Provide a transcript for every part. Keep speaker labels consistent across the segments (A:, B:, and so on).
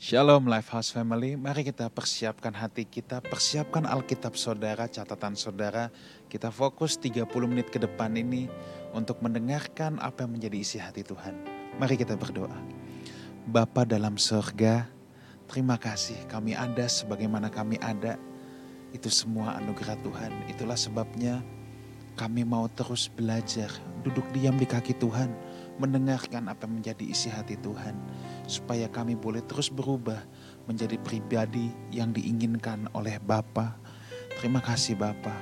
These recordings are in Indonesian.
A: Shalom Lifehouse Family, mari kita persiapkan hati kita, persiapkan Alkitab saudara, catatan saudara. Kita fokus 30 menit ke depan ini untuk mendengarkan apa yang menjadi isi hati Tuhan. Mari kita berdoa. Bapa dalam surga, terima kasih kami ada sebagaimana kami ada. Itu semua anugerah Tuhan. Itulah sebabnya kami mau terus belajar, duduk diam di kaki Tuhan, mendengarkan apa yang menjadi isi hati Tuhan supaya kami boleh terus berubah menjadi pribadi yang diinginkan oleh Bapa. Terima kasih Bapa.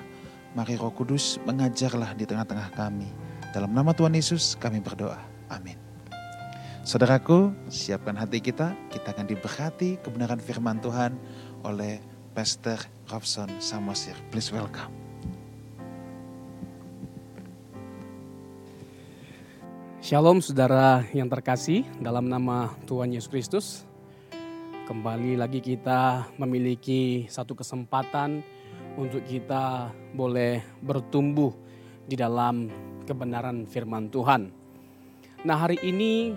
A: Mari Roh Kudus mengajarlah di tengah-tengah kami. Dalam nama Tuhan Yesus kami berdoa. Amin. Saudaraku, siapkan hati kita. Kita akan diberkati kebenaran firman Tuhan oleh Pastor Robson Samosir. Please welcome.
B: Shalom saudara yang terkasih dalam nama Tuhan Yesus Kristus. Kembali lagi kita memiliki satu kesempatan untuk kita boleh bertumbuh di dalam kebenaran firman Tuhan. Nah hari ini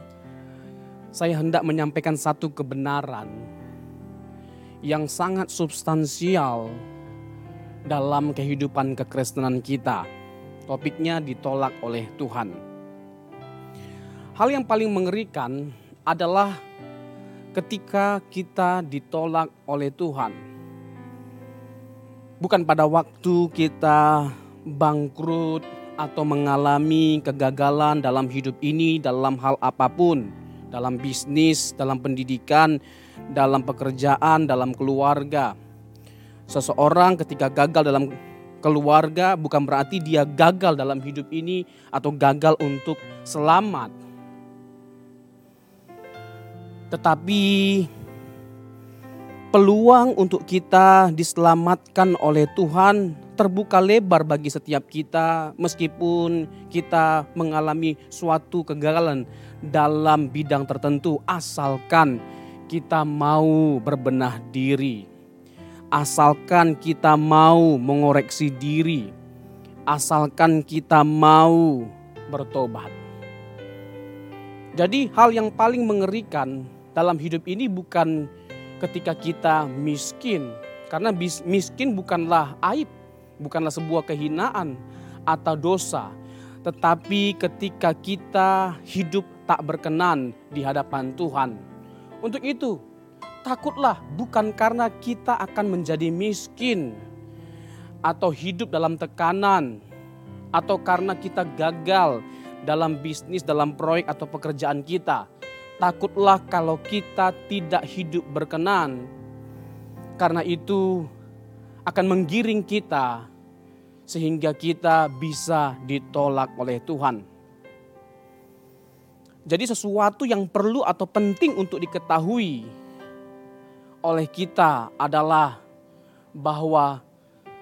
B: saya hendak menyampaikan satu kebenaran yang sangat substansial dalam kehidupan kekristenan kita. Topiknya ditolak oleh Tuhan. Hal yang paling mengerikan adalah ketika kita ditolak oleh Tuhan. Bukan pada waktu kita bangkrut atau mengalami kegagalan dalam hidup ini, dalam hal apa pun, dalam bisnis, dalam pendidikan, dalam pekerjaan, dalam keluarga. Seseorang ketika gagal dalam keluarga bukan berarti dia gagal dalam hidup ini atau gagal untuk selamat tetapi peluang untuk kita diselamatkan oleh Tuhan terbuka lebar bagi setiap kita meskipun kita mengalami suatu kegagalan dalam bidang tertentu asalkan kita mau berbenah diri. Asalkan kita mau mengoreksi diri. Asalkan kita mau bertobat. Jadi hal yang paling mengerikan dalam hidup ini bukan ketika kita miskin. Karena miskin bukanlah aib, bukanlah sebuah kehinaan atau dosa. Tetapi ketika kita hidup tak berkenan di hadapan Tuhan. Untuk itu, takutlah bukan karena kita akan menjadi miskin atau hidup dalam tekanan atau karena kita gagal dalam bisnis, dalam proyek atau pekerjaan kita Takutlah kalau kita tidak hidup berkenan. Karena itu akan menggiring kita sehingga kita bisa ditolak oleh Tuhan. Jadi sesuatu yang perlu atau penting untuk diketahui oleh kita adalah bahwa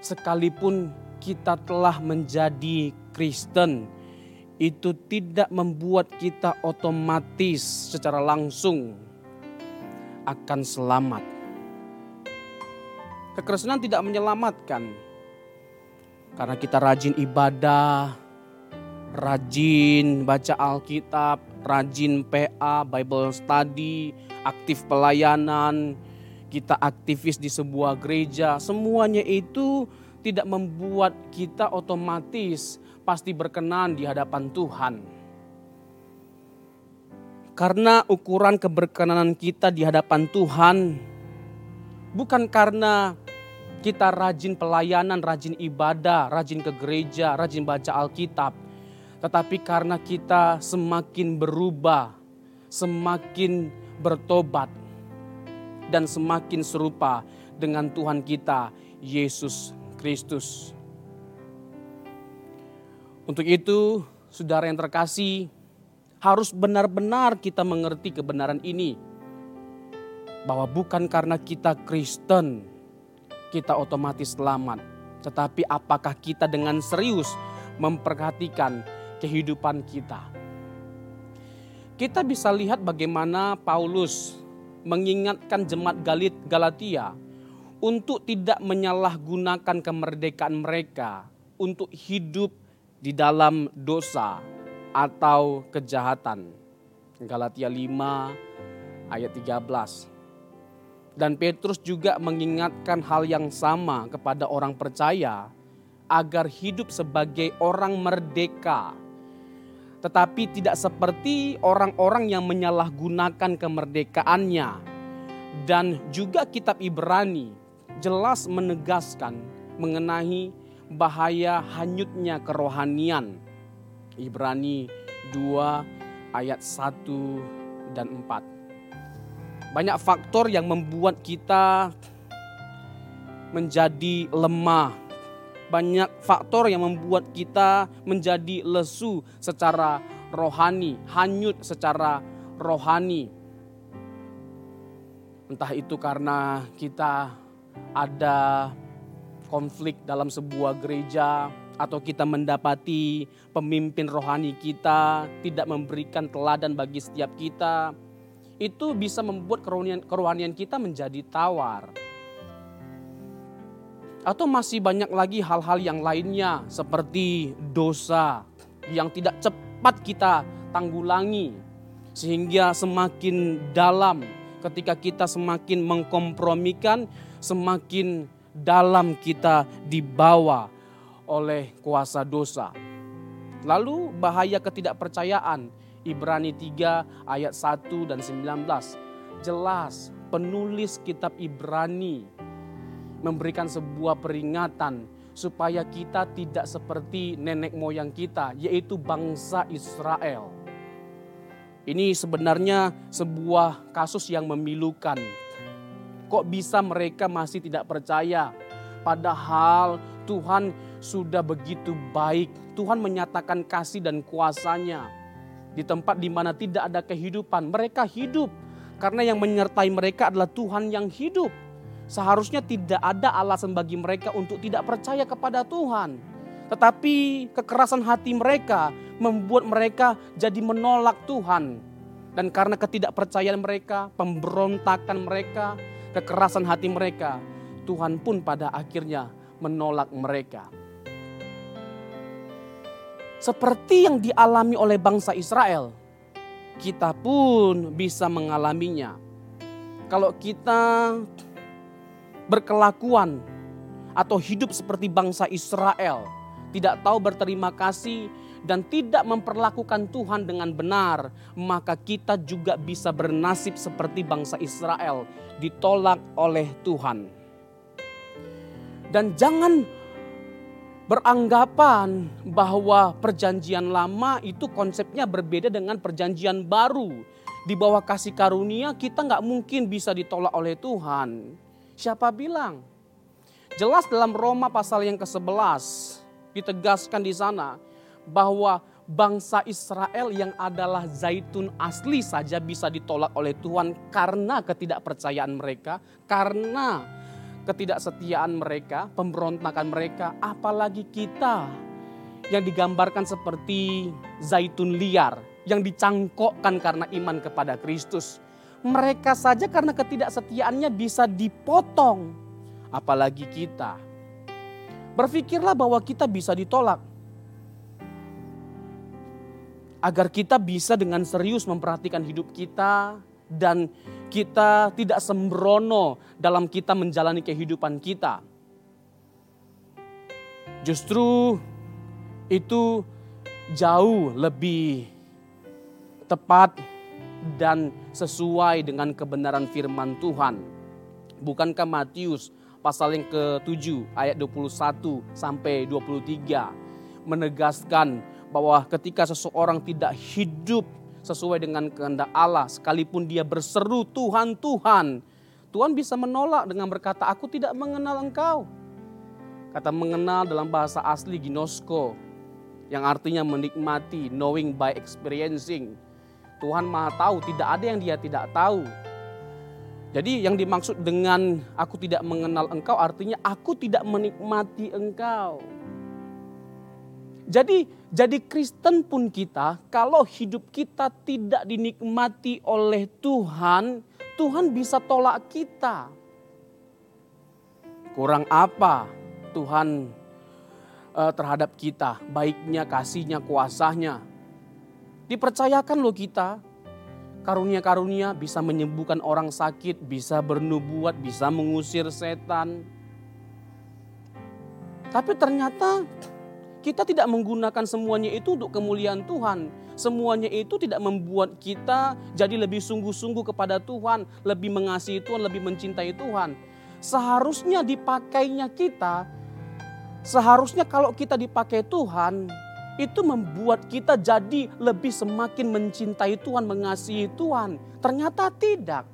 B: sekalipun kita telah menjadi Kristen, itu tidak membuat kita otomatis secara langsung akan selamat. Kekristenan tidak menyelamatkan karena kita rajin ibadah, rajin baca Alkitab, rajin PA, Bible study, aktif pelayanan, kita aktivis di sebuah gereja, semuanya itu tidak membuat kita otomatis pasti berkenan di hadapan Tuhan. Karena ukuran keberkenanan kita di hadapan Tuhan bukan karena kita rajin pelayanan, rajin ibadah, rajin ke gereja, rajin baca Alkitab, tetapi karena kita semakin berubah, semakin bertobat, dan semakin serupa dengan Tuhan kita, Yesus Kristus. Untuk itu, saudara yang terkasih, harus benar-benar kita mengerti kebenaran ini. Bahwa bukan karena kita Kristen, kita otomatis selamat. Tetapi apakah kita dengan serius memperhatikan kehidupan kita. Kita bisa lihat bagaimana Paulus mengingatkan jemaat Galit Galatia untuk tidak menyalahgunakan kemerdekaan mereka untuk hidup di dalam dosa atau kejahatan. Galatia 5 ayat 13. Dan Petrus juga mengingatkan hal yang sama kepada orang percaya agar hidup sebagai orang merdeka. Tetapi tidak seperti orang-orang yang menyalahgunakan kemerdekaannya. Dan juga kitab Ibrani jelas menegaskan mengenai bahaya hanyutnya kerohanian. Ibrani 2 ayat 1 dan 4. Banyak faktor yang membuat kita menjadi lemah. Banyak faktor yang membuat kita menjadi lesu secara rohani, hanyut secara rohani. Entah itu karena kita ada konflik dalam sebuah gereja, atau kita mendapati pemimpin rohani kita tidak memberikan teladan bagi setiap kita, itu bisa membuat kerohanian, kerohanian kita menjadi tawar. Atau masih banyak lagi hal-hal yang lainnya seperti dosa yang tidak cepat kita tanggulangi. Sehingga semakin dalam ketika kita semakin mengkompromikan, semakin dalam kita dibawa oleh kuasa dosa. Lalu bahaya ketidakpercayaan Ibrani 3 ayat 1 dan 19. Jelas penulis kitab Ibrani memberikan sebuah peringatan supaya kita tidak seperti nenek moyang kita yaitu bangsa Israel. Ini sebenarnya sebuah kasus yang memilukan. Kok bisa mereka masih tidak percaya? Padahal Tuhan sudah begitu baik. Tuhan menyatakan kasih dan kuasanya di tempat di mana tidak ada kehidupan. Mereka hidup karena yang menyertai mereka adalah Tuhan yang hidup. Seharusnya tidak ada alasan bagi mereka untuk tidak percaya kepada Tuhan. Tetapi kekerasan hati mereka membuat mereka jadi menolak Tuhan. Dan karena ketidakpercayaan mereka, pemberontakan mereka, kekerasan hati mereka, Tuhan pun pada akhirnya menolak mereka. Seperti yang dialami oleh bangsa Israel, kita pun bisa mengalaminya. Kalau kita berkelakuan atau hidup seperti bangsa Israel, tidak tahu berterima kasih dan tidak memperlakukan Tuhan dengan benar, maka kita juga bisa bernasib seperti bangsa Israel, ditolak oleh Tuhan. Dan jangan beranggapan bahwa perjanjian lama itu konsepnya berbeda dengan perjanjian baru. Di bawah kasih karunia kita nggak mungkin bisa ditolak oleh Tuhan. Siapa bilang? Jelas dalam Roma pasal yang ke-11 ditegaskan di sana bahwa bangsa Israel yang adalah zaitun asli saja bisa ditolak oleh Tuhan karena ketidakpercayaan mereka, karena ketidaksetiaan mereka, pemberontakan mereka, apalagi kita yang digambarkan seperti zaitun liar yang dicangkokkan karena iman kepada Kristus. Mereka saja karena ketidaksetiaannya bisa dipotong, apalagi kita. Berpikirlah bahwa kita bisa ditolak. Agar kita bisa dengan serius memperhatikan hidup kita dan kita tidak sembrono dalam kita menjalani kehidupan kita. Justru itu jauh lebih tepat dan sesuai dengan kebenaran firman Tuhan. Bukankah Matius pasal yang ke-7 ayat 21 sampai 23 menegaskan bahwa ketika seseorang tidak hidup sesuai dengan kehendak Allah. Sekalipun dia berseru Tuhan, Tuhan. Tuhan bisa menolak dengan berkata, aku tidak mengenal engkau. Kata mengenal dalam bahasa asli ginosko. Yang artinya menikmati, knowing by experiencing. Tuhan maha tahu, tidak ada yang dia tidak tahu. Jadi yang dimaksud dengan aku tidak mengenal engkau artinya aku tidak menikmati engkau. Jadi jadi Kristen pun kita kalau hidup kita tidak dinikmati oleh Tuhan, Tuhan bisa tolak kita. Kurang apa Tuhan uh, terhadap kita, baiknya, kasihnya, kuasanya. Dipercayakan loh kita. karunia-karunia bisa menyembuhkan orang sakit, bisa bernubuat, bisa mengusir setan. Tapi ternyata kita tidak menggunakan semuanya itu untuk kemuliaan Tuhan. Semuanya itu tidak membuat kita jadi lebih sungguh-sungguh kepada Tuhan, lebih mengasihi Tuhan, lebih mencintai Tuhan. Seharusnya dipakainya kita, seharusnya kalau kita dipakai Tuhan, itu membuat kita jadi lebih semakin mencintai Tuhan, mengasihi Tuhan. Ternyata tidak.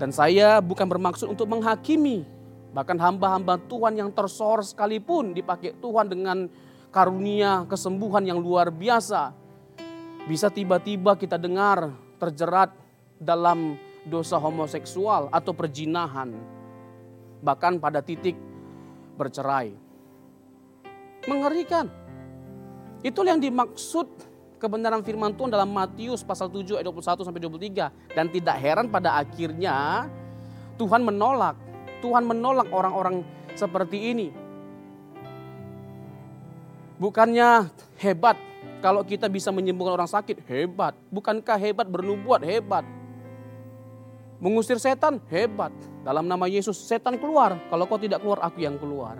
B: Dan saya bukan bermaksud untuk menghakimi, Bahkan hamba-hamba Tuhan yang tersohor sekalipun dipakai Tuhan dengan karunia kesembuhan yang luar biasa. Bisa tiba-tiba kita dengar terjerat dalam dosa homoseksual atau perjinahan. Bahkan pada titik bercerai. Mengerikan. Itulah yang dimaksud kebenaran firman Tuhan dalam Matius pasal 7 ayat 21 sampai 23 dan tidak heran pada akhirnya Tuhan menolak Tuhan menolak orang-orang seperti ini. Bukannya hebat kalau kita bisa menyembuhkan orang sakit, hebat. Bukankah hebat bernubuat, hebat. Mengusir setan, hebat. Dalam nama Yesus, setan keluar. Kalau kau tidak keluar, aku yang keluar.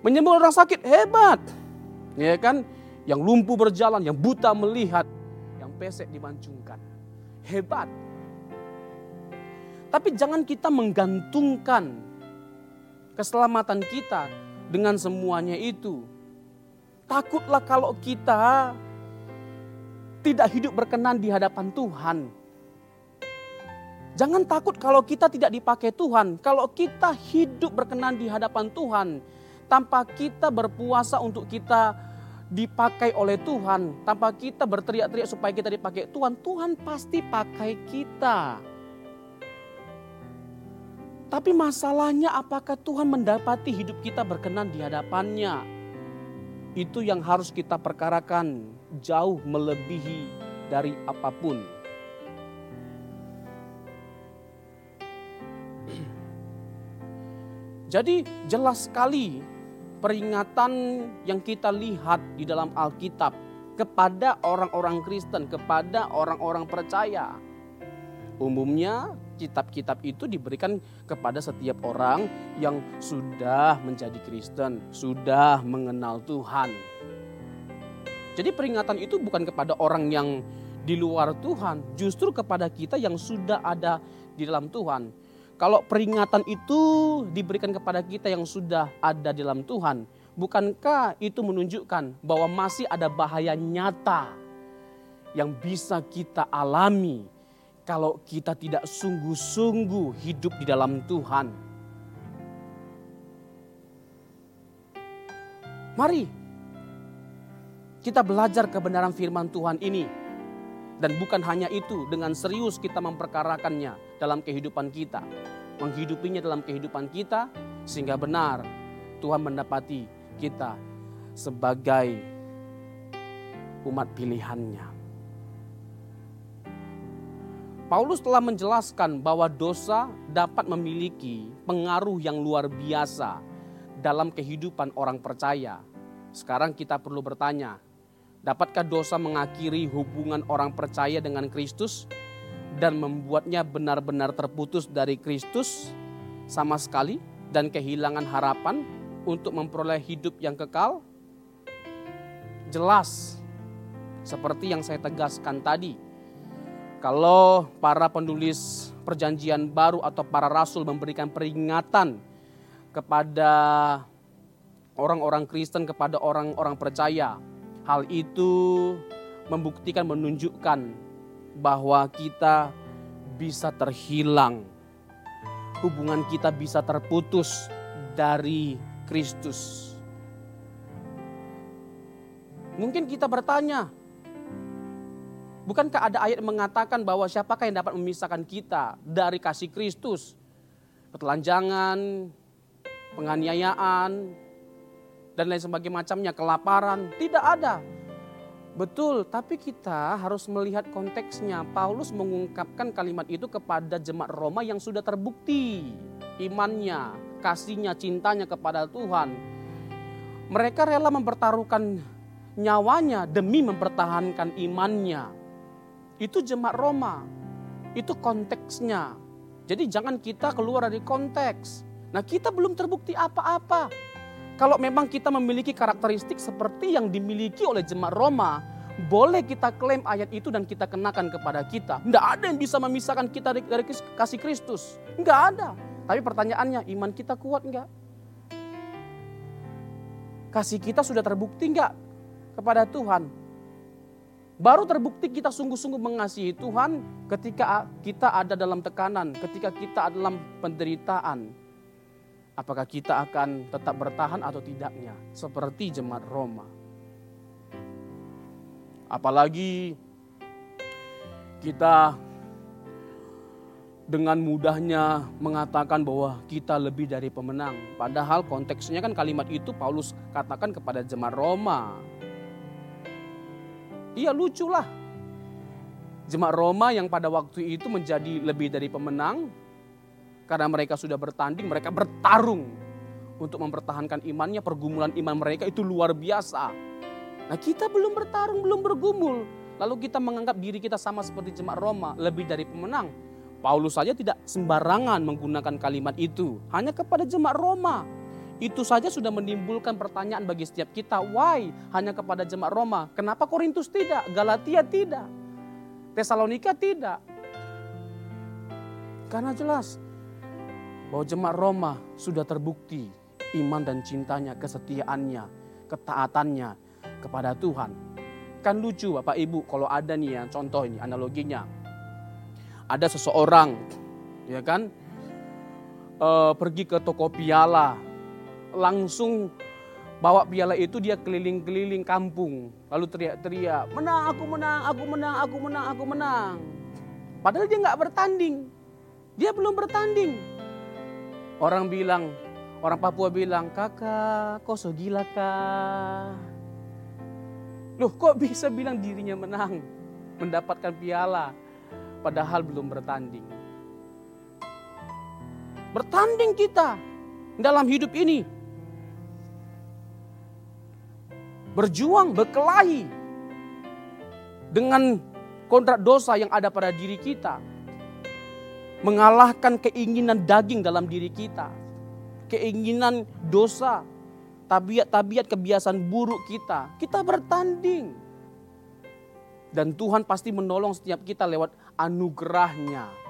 B: Menyembuhkan orang sakit, hebat. Ya kan? Yang lumpuh berjalan, yang buta melihat, yang pesek dimancungkan. Hebat. Tapi jangan kita menggantungkan keselamatan kita dengan semuanya itu. Takutlah kalau kita tidak hidup berkenan di hadapan Tuhan. Jangan takut kalau kita tidak dipakai Tuhan. Kalau kita hidup berkenan di hadapan Tuhan, tanpa kita berpuasa untuk kita dipakai oleh Tuhan, tanpa kita berteriak-teriak supaya kita dipakai Tuhan, Tuhan pasti pakai kita. Tapi masalahnya apakah Tuhan mendapati hidup kita berkenan di hadapannya? Itu yang harus kita perkarakan jauh melebihi dari apa pun. Jadi jelas sekali peringatan yang kita lihat di dalam Alkitab kepada orang-orang Kristen, kepada orang-orang percaya. Umumnya kitab-kitab itu diberikan kepada setiap orang yang sudah menjadi Kristen, sudah mengenal Tuhan. Jadi peringatan itu bukan kepada orang yang di luar Tuhan, justru kepada kita yang sudah ada di dalam Tuhan. Kalau peringatan itu diberikan kepada kita yang sudah ada di dalam Tuhan, bukankah itu menunjukkan bahwa masih ada bahaya nyata yang bisa kita alami kalau kita tidak sungguh-sungguh hidup di dalam Tuhan. Mari kita belajar kebenaran firman Tuhan ini. Dan bukan hanya itu, dengan serius kita memperkarakannya dalam kehidupan kita. Menghidupinya dalam kehidupan kita sehingga benar Tuhan mendapati kita sebagai umat pilihannya. Paulus telah menjelaskan bahwa dosa dapat memiliki pengaruh yang luar biasa dalam kehidupan orang percaya. Sekarang kita perlu bertanya, dapatkah dosa mengakhiri hubungan orang percaya dengan Kristus dan membuatnya benar-benar terputus dari Kristus sama sekali dan kehilangan harapan untuk memperoleh hidup yang kekal? Jelas, seperti yang saya tegaskan tadi, kalau para penulis perjanjian baru atau para rasul memberikan peringatan kepada orang-orang Kristen, kepada orang-orang percaya, hal itu membuktikan, menunjukkan bahwa kita bisa terhilang, hubungan kita bisa terputus dari Kristus. Mungkin kita bertanya, Bukankah ada ayat yang mengatakan bahwa siapakah yang dapat memisahkan kita dari kasih Kristus? Petelanjangan, penganiayaan, dan lain sebagainya macamnya, kelaparan. Tidak ada. Betul, tapi kita harus melihat konteksnya. Paulus mengungkapkan kalimat itu kepada jemaat Roma yang sudah terbukti imannya, kasihnya, cintanya kepada Tuhan. Mereka rela mempertaruhkan nyawanya demi mempertahankan imannya. Itu jemaat Roma. Itu konteksnya. Jadi jangan kita keluar dari konteks. Nah kita belum terbukti apa-apa. Kalau memang kita memiliki karakteristik seperti yang dimiliki oleh jemaat Roma, boleh kita klaim ayat itu dan kita kenakan kepada kita. Tidak ada yang bisa memisahkan kita dari, kasih Kristus. Tidak ada. Tapi pertanyaannya, iman kita kuat enggak? Kasih kita sudah terbukti enggak kepada Tuhan? Baru terbukti kita sungguh-sungguh mengasihi Tuhan ketika kita ada dalam tekanan, ketika kita ada dalam penderitaan. Apakah kita akan tetap bertahan atau tidaknya? Seperti jemaat Roma. Apalagi kita dengan mudahnya mengatakan bahwa kita lebih dari pemenang. Padahal konteksnya kan kalimat itu Paulus katakan kepada jemaat Roma. Iya lucu lah. Jemaat Roma yang pada waktu itu menjadi lebih dari pemenang. Karena mereka sudah bertanding, mereka bertarung untuk mempertahankan imannya. Pergumulan iman mereka itu luar biasa Nah kita belum bertarung, belum bergumul. Lalu kita menganggap diri kita sama seperti jemaat Roma, lebih dari pemenang. Paulus saja tidak sembarangan menggunakan kalimat itu. Hanya kepada jemaat Roma. Itu saja sudah menimbulkan pertanyaan bagi setiap kita. Why? Hanya kepada jemaat Roma. Kenapa Korintus tidak? Galatia tidak? Tesalonika tidak? Karena jelas bahwa jemaat Roma sudah terbukti iman dan cintanya, kesetiaannya, ketaatannya, kepada Tuhan. Kan lucu Bapak Ibu kalau ada nih ya contoh ini analoginya. Ada seseorang ya kan e, pergi ke toko piala langsung bawa piala itu dia keliling-keliling kampung. Lalu teriak-teriak menang aku menang aku menang aku menang aku menang. Padahal dia nggak bertanding. Dia belum bertanding. Orang bilang orang Papua bilang kakak kok so gila kak? Loh kok bisa bilang dirinya menang, mendapatkan piala, padahal belum bertanding. Bertanding kita dalam hidup ini. Berjuang, berkelahi dengan kontrak dosa yang ada pada diri kita. Mengalahkan keinginan daging dalam diri kita. Keinginan dosa tabiat-tabiat kebiasaan buruk kita. Kita bertanding. Dan Tuhan pasti menolong setiap kita lewat anugerahnya.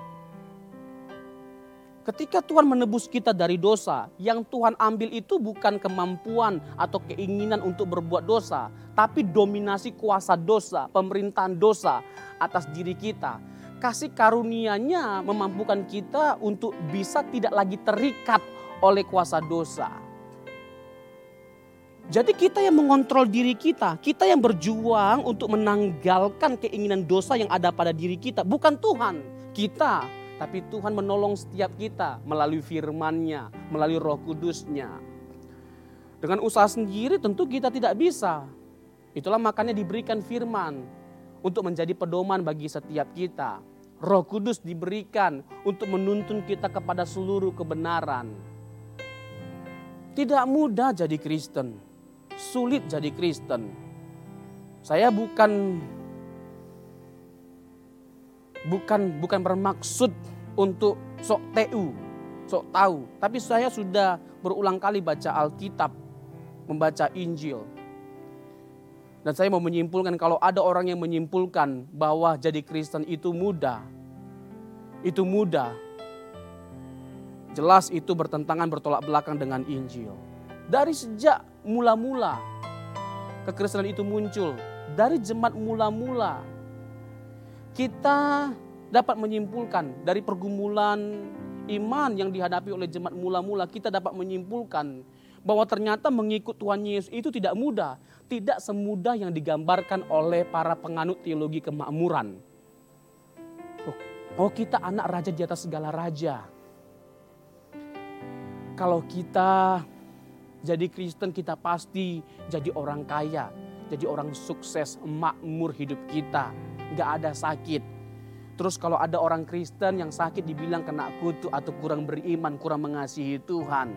B: Ketika Tuhan menebus kita dari dosa, yang Tuhan ambil itu bukan kemampuan atau keinginan untuk berbuat dosa, tapi dominasi kuasa dosa, pemerintahan dosa atas diri kita. Kasih karunia-Nya memampukan kita untuk bisa tidak lagi terikat oleh kuasa dosa. Jadi kita yang mengontrol diri kita, kita yang berjuang untuk menanggalkan keinginan dosa yang ada pada diri kita, bukan Tuhan. Kita, tapi Tuhan menolong setiap kita melalui firman-Nya, melalui Roh Kudus-Nya. Dengan usaha sendiri tentu kita tidak bisa. Itulah makanya diberikan firman untuk menjadi pedoman bagi setiap kita. Roh Kudus diberikan untuk menuntun kita kepada seluruh kebenaran. Tidak mudah jadi Kristen sulit jadi Kristen. Saya bukan bukan bukan bermaksud untuk sok TU, sok tahu, tapi saya sudah berulang kali baca Alkitab, membaca Injil. Dan saya mau menyimpulkan kalau ada orang yang menyimpulkan bahwa jadi Kristen itu mudah, itu mudah. Jelas itu bertentangan bertolak belakang dengan Injil. Dari sejak mula-mula kekristenan itu muncul dari jemaat mula-mula. Kita dapat menyimpulkan dari pergumulan iman yang dihadapi oleh jemaat mula-mula, kita dapat menyimpulkan bahwa ternyata mengikut Tuhan Yesus itu tidak mudah, tidak semudah yang digambarkan oleh para penganut teologi kemakmuran. Oh, oh kita anak raja di atas segala raja. Kalau kita jadi Kristen kita pasti jadi orang kaya, jadi orang sukses, makmur hidup kita. Gak ada sakit. Terus kalau ada orang Kristen yang sakit dibilang kena kutu atau kurang beriman, kurang mengasihi Tuhan.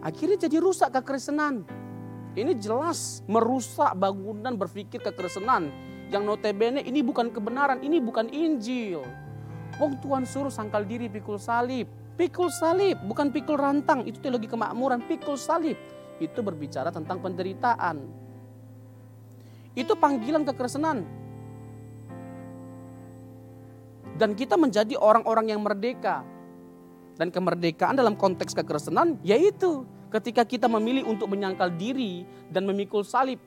B: Akhirnya jadi rusak kekristenan. Ini jelas merusak bangunan berpikir kekristenan yang notabene ini bukan kebenaran, ini bukan Injil. Wong Tuhan suruh sangkal diri pikul salib. Pikul salib, bukan pikul rantang. Itu teologi kemakmuran, pikul salib. Itu berbicara tentang penderitaan. Itu panggilan kekristenan. Dan kita menjadi orang-orang yang merdeka. Dan kemerdekaan dalam konteks kekristenan yaitu ketika kita memilih untuk menyangkal diri dan memikul salib.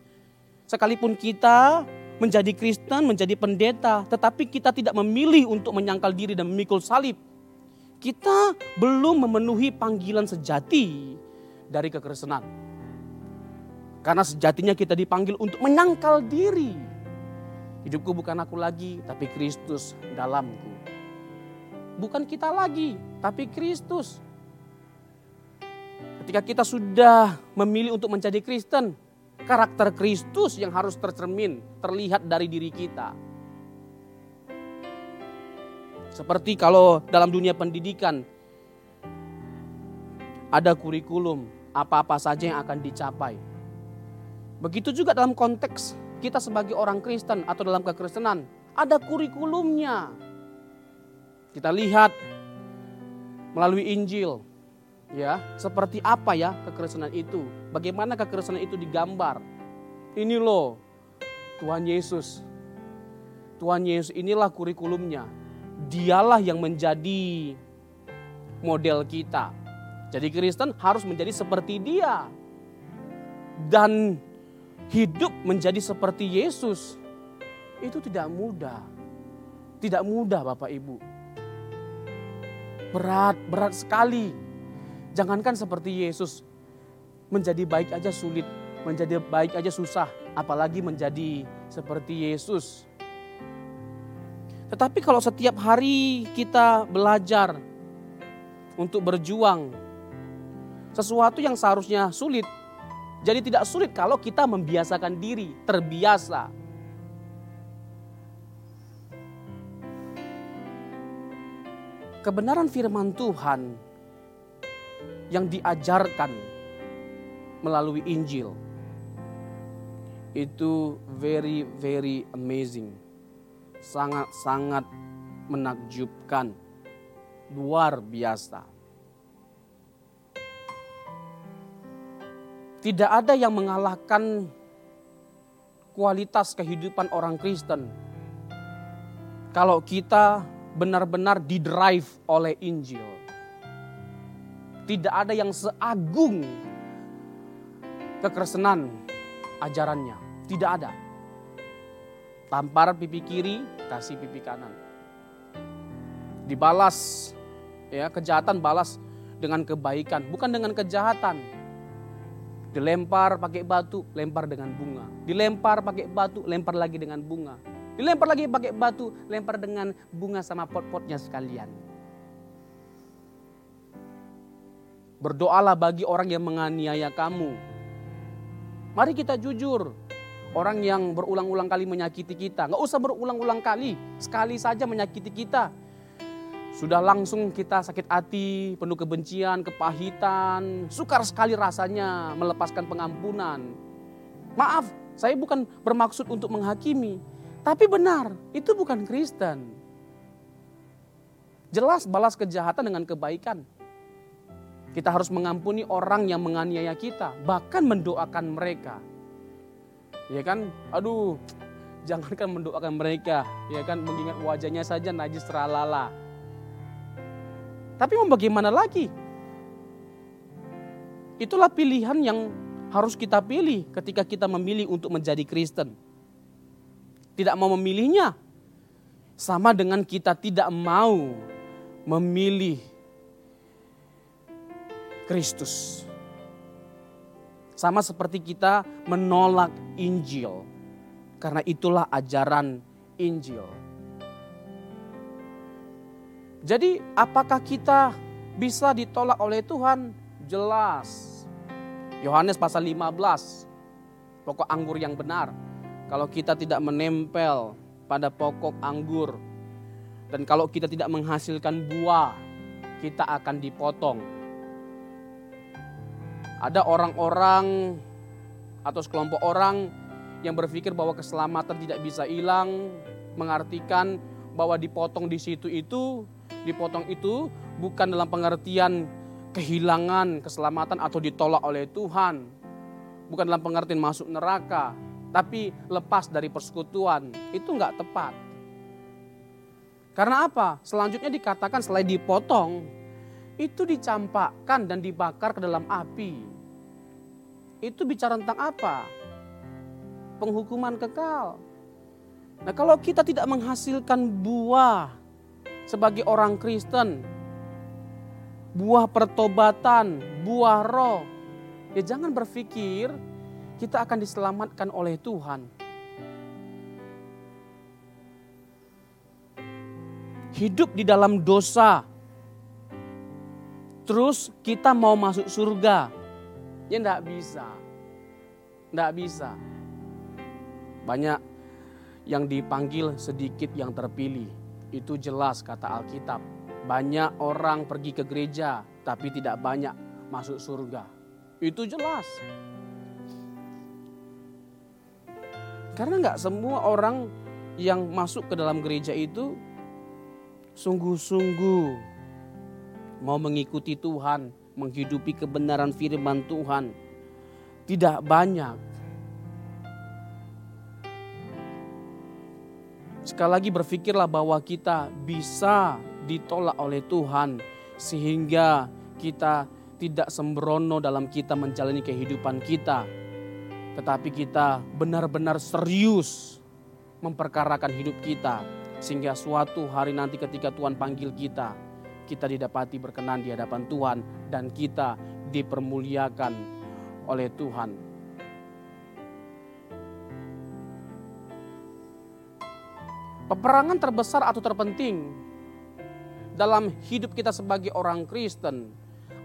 B: Sekalipun kita menjadi Kristen, menjadi pendeta, tetapi kita tidak memilih untuk menyangkal diri dan memikul salib, kita belum memenuhi panggilan sejati dari kekristenan. Karena sejatinya kita dipanggil untuk menyangkal diri. Hidupku bukan aku lagi, tapi Kristus dalamku. Bukan kita lagi, tapi Kristus. Ketika kita sudah memilih untuk menjadi Kristen, karakter Kristus yang harus tercermin, terlihat dari diri kita. Seperti kalau dalam dunia pendidikan ada kurikulum apa-apa saja yang akan dicapai. Begitu juga dalam konteks kita sebagai orang Kristen atau dalam kekristenan, ada kurikulumnya. Kita lihat melalui Injil, ya seperti apa ya kekristenan itu? Bagaimana kekristenan itu digambar? Ini loh Tuhan Yesus. Tuhan Yesus inilah kurikulumnya. Dialah yang menjadi model kita. Jadi Kristen harus menjadi seperti dia. Dan hidup menjadi seperti Yesus itu tidak mudah. Tidak mudah Bapak Ibu. Berat berat sekali. Jangankan seperti Yesus, menjadi baik aja sulit, menjadi baik aja susah, apalagi menjadi seperti Yesus. Tetapi kalau setiap hari kita belajar untuk berjuang, sesuatu yang seharusnya sulit, jadi tidak sulit kalau kita membiasakan diri, terbiasa. Kebenaran firman Tuhan yang diajarkan melalui Injil itu very very amazing. Sangat-sangat menakjubkan. Luar biasa. Tidak ada yang mengalahkan kualitas kehidupan orang Kristen. Kalau kita benar-benar didrive oleh Injil. Tidak ada yang seagung kekresenan ajarannya. Tidak ada. Tampar pipi kiri, kasih pipi kanan. Dibalas ya kejahatan balas dengan kebaikan, bukan dengan kejahatan. Dilempar pakai batu, lempar dengan bunga. Dilempar pakai batu, lempar lagi dengan bunga. Dilempar lagi pakai batu, lempar dengan bunga sama pot-potnya sekalian. Berdoalah bagi orang yang menganiaya kamu. Mari kita jujur. Orang yang berulang-ulang kali menyakiti kita. Nggak usah berulang-ulang kali. Sekali saja menyakiti kita. Sudah langsung kita sakit hati, penuh kebencian, kepahitan. Sukar sekali rasanya melepaskan pengampunan. Maaf, saya bukan bermaksud untuk menghakimi. Tapi benar, itu bukan Kristen. Jelas balas kejahatan dengan kebaikan. Kita harus mengampuni orang yang menganiaya kita, bahkan mendoakan mereka. Ya kan? Aduh, jangankan mendoakan mereka, ya kan mengingat wajahnya saja najis teralala. Tapi mau bagaimana lagi? Itulah pilihan yang harus kita pilih ketika kita memilih untuk menjadi Kristen. Tidak mau memilihnya sama dengan kita tidak mau memilih Kristus. Sama seperti kita menolak Injil. Karena itulah ajaran Injil. Jadi apakah kita bisa ditolak oleh Tuhan? Jelas. Yohanes pasal 15. Pokok anggur yang benar. Kalau kita tidak menempel pada pokok anggur. Dan kalau kita tidak menghasilkan buah, kita akan dipotong ada orang-orang atau sekelompok orang yang berpikir bahwa keselamatan tidak bisa hilang, mengartikan bahwa dipotong di situ itu, dipotong itu bukan dalam pengertian kehilangan keselamatan atau ditolak oleh Tuhan. Bukan dalam pengertian masuk neraka, tapi lepas dari persekutuan. Itu nggak tepat. Karena apa? Selanjutnya dikatakan selain dipotong, itu dicampakkan dan dibakar ke dalam api. Itu bicara tentang apa? Penghukuman kekal. Nah, kalau kita tidak menghasilkan buah sebagai orang Kristen, buah pertobatan, buah roh, ya jangan berpikir kita akan diselamatkan oleh Tuhan. Hidup di dalam dosa, terus kita mau masuk surga, ya enggak bisa. Enggak bisa. Banyak yang dipanggil sedikit yang terpilih. Itu jelas kata Alkitab. Banyak orang pergi ke gereja tapi tidak banyak masuk surga. Itu jelas. Karena nggak semua orang yang masuk ke dalam gereja itu sungguh-sungguh mau mengikuti Tuhan, menghidupi kebenaran firman Tuhan. Tidak banyak. Sekali lagi berpikirlah bahwa kita bisa ditolak oleh Tuhan sehingga kita tidak sembrono dalam kita menjalani kehidupan kita tetapi kita benar-benar serius memperkarakan hidup kita. Sehingga suatu hari nanti ketika Tuhan panggil kita, kita didapati berkenan di hadapan Tuhan dan kita dipermuliakan oleh Tuhan. Peperangan terbesar atau terpenting dalam hidup kita sebagai orang Kristen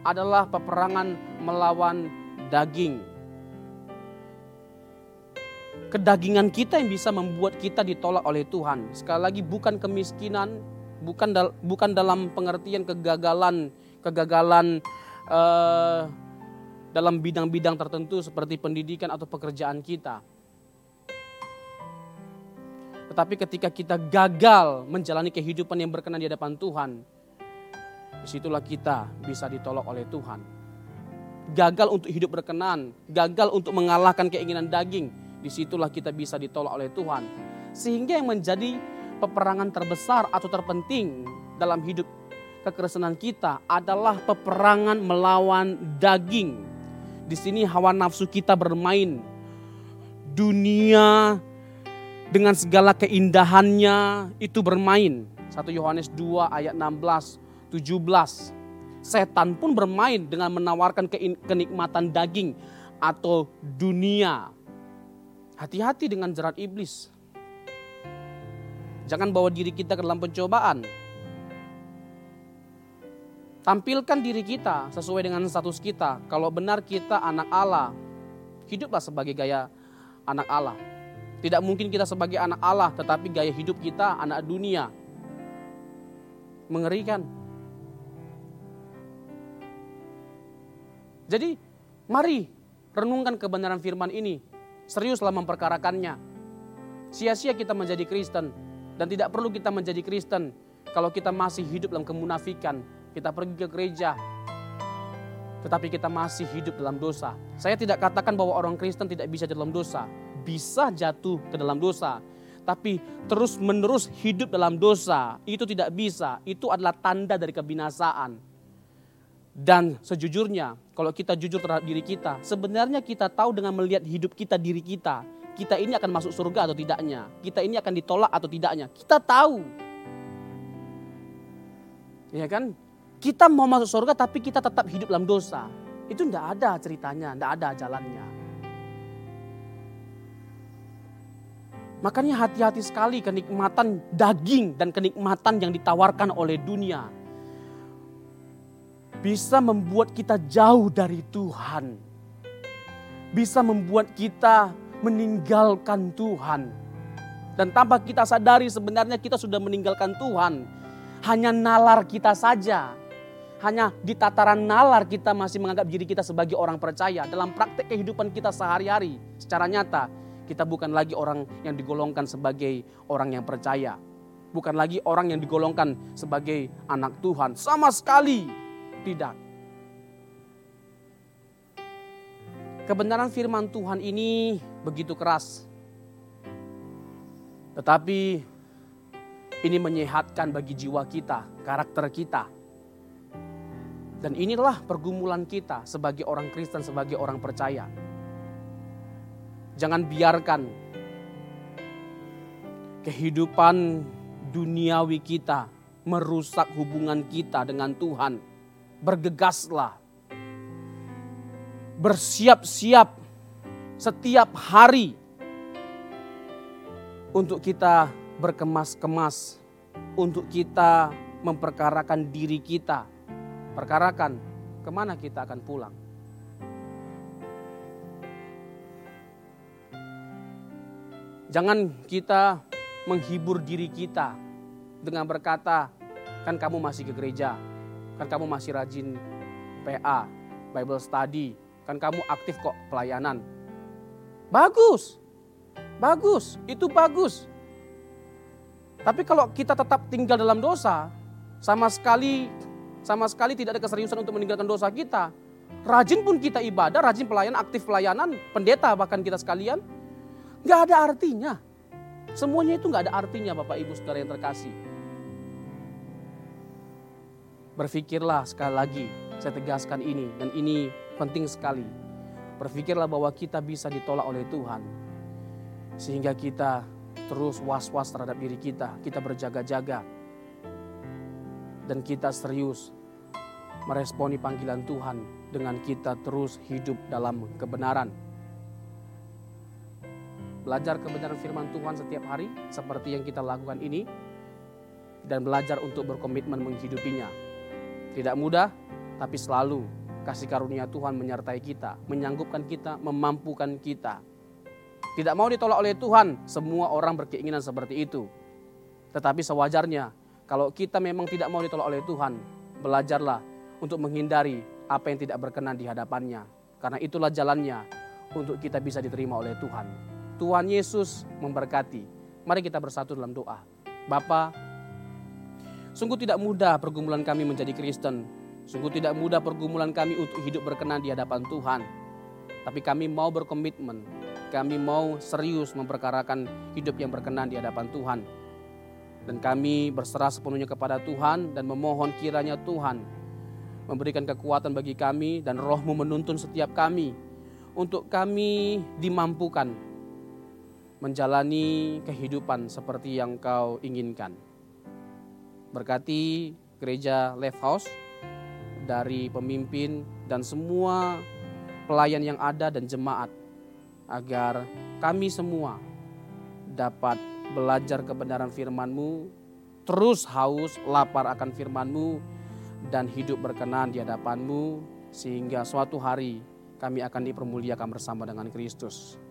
B: adalah peperangan melawan daging kedagingan kita yang bisa membuat kita ditolak oleh Tuhan. Sekali lagi bukan kemiskinan, bukan dal bukan dalam pengertian kegagalan kegagalan uh, dalam bidang-bidang tertentu seperti pendidikan atau pekerjaan kita. Tetapi ketika kita gagal menjalani kehidupan yang berkenan di hadapan Tuhan, di situlah kita bisa ditolak oleh Tuhan. Gagal untuk hidup berkenan, gagal untuk mengalahkan keinginan daging, di situlah kita bisa ditolak oleh Tuhan. Sehingga yang menjadi peperangan terbesar atau terpenting dalam hidup kekristenan kita adalah peperangan melawan daging. Di sini hawa nafsu kita bermain. Dunia dengan segala keindahannya itu bermain. 1 Yohanes 2 ayat 16, 17. Setan pun bermain dengan menawarkan kenikmatan daging atau dunia Hati-hati dengan jerat iblis. Jangan bawa diri kita ke dalam pencobaan. Tampilkan diri kita sesuai dengan status kita. Kalau benar kita anak Allah, hiduplah sebagai gaya anak Allah. Tidak mungkin kita sebagai anak Allah, tetapi gaya hidup kita anak dunia. Mengerikan. Jadi, mari renungkan kebenaran firman ini Seriuslah memperkarakannya. Sia-sia kita menjadi Kristen dan tidak perlu kita menjadi Kristen kalau kita masih hidup dalam kemunafikan. Kita pergi ke gereja, tetapi kita masih hidup dalam dosa. Saya tidak katakan bahwa orang Kristen tidak bisa dalam dosa, bisa jatuh ke dalam dosa, tapi terus-menerus hidup dalam dosa itu tidak bisa. Itu adalah tanda dari kebinasaan. Dan sejujurnya, kalau kita jujur terhadap diri kita, sebenarnya kita tahu dengan melihat hidup kita, diri kita, kita ini akan masuk surga atau tidaknya, kita ini akan ditolak atau tidaknya, kita tahu. Ya kan? Kita mau masuk surga tapi kita tetap hidup dalam dosa. Itu tidak ada ceritanya, tidak ada jalannya. Makanya hati-hati sekali kenikmatan daging dan kenikmatan yang ditawarkan oleh dunia bisa membuat kita jauh dari Tuhan. Bisa membuat kita meninggalkan Tuhan. Dan tanpa kita sadari sebenarnya kita sudah meninggalkan Tuhan. Hanya nalar kita saja. Hanya di tataran nalar kita masih menganggap diri kita sebagai orang percaya. Dalam praktek kehidupan kita sehari-hari secara nyata. Kita bukan lagi orang yang digolongkan sebagai orang yang percaya. Bukan lagi orang yang digolongkan sebagai anak Tuhan. Sama sekali tidak. Kebenaran firman Tuhan ini begitu keras. Tetapi ini menyehatkan bagi jiwa kita, karakter kita. Dan inilah pergumulan kita sebagai orang Kristen, sebagai orang percaya. Jangan biarkan kehidupan duniawi kita merusak hubungan kita dengan Tuhan. Bergegaslah. Bersiap-siap setiap hari untuk kita berkemas-kemas, untuk kita memperkarakan diri kita. Perkarakan ke mana kita akan pulang. Jangan kita menghibur diri kita dengan berkata, kan kamu masih ke gereja, kan kamu masih rajin PA, Bible study, kan kamu aktif kok pelayanan. Bagus, bagus, itu bagus. Tapi kalau kita tetap tinggal dalam dosa, sama sekali sama sekali tidak ada keseriusan untuk meninggalkan dosa kita. Rajin pun kita ibadah, rajin pelayanan, aktif pelayanan, pendeta bahkan kita sekalian, Nggak ada artinya. Semuanya itu nggak ada artinya Bapak Ibu Saudara yang terkasih. Berpikirlah sekali lagi, saya tegaskan ini dan ini penting sekali. Berpikirlah bahwa kita bisa ditolak oleh Tuhan. Sehingga kita terus was-was terhadap diri kita, kita berjaga-jaga. Dan kita serius meresponi panggilan Tuhan dengan kita terus hidup dalam kebenaran belajar kebenaran firman Tuhan setiap hari seperti yang kita lakukan ini dan belajar untuk berkomitmen menghidupinya. Tidak mudah, tapi selalu kasih karunia Tuhan menyertai kita, menyanggupkan kita, memampukan kita. Tidak mau ditolak oleh Tuhan, semua orang berkeinginan seperti itu. Tetapi sewajarnya, kalau kita memang tidak mau ditolak oleh Tuhan, belajarlah untuk menghindari apa yang tidak berkenan di hadapannya. Karena itulah jalannya untuk kita bisa diterima oleh Tuhan. Tuhan Yesus memberkati. Mari kita bersatu dalam doa. Bapa, sungguh tidak mudah pergumulan kami menjadi Kristen. Sungguh tidak mudah pergumulan kami untuk hidup berkenan di hadapan Tuhan. Tapi kami mau berkomitmen, kami mau serius memperkarakan hidup yang berkenan di hadapan Tuhan. Dan kami berserah sepenuhnya kepada Tuhan dan memohon kiranya Tuhan memberikan kekuatan bagi kami dan rohmu menuntun setiap kami untuk kami dimampukan menjalani kehidupan seperti yang kau inginkan. Berkati gereja Left House dari pemimpin dan semua pelayan yang ada dan jemaat agar kami semua dapat belajar kebenaran firman-Mu, terus haus lapar akan firman-Mu dan hidup berkenan di hadapan-Mu sehingga suatu hari kami akan dipermuliakan bersama dengan Kristus.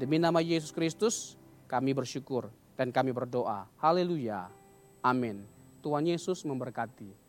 B: Demi nama Yesus Kristus, kami bersyukur dan kami berdoa. Haleluya. Amin. Tuhan Yesus memberkati.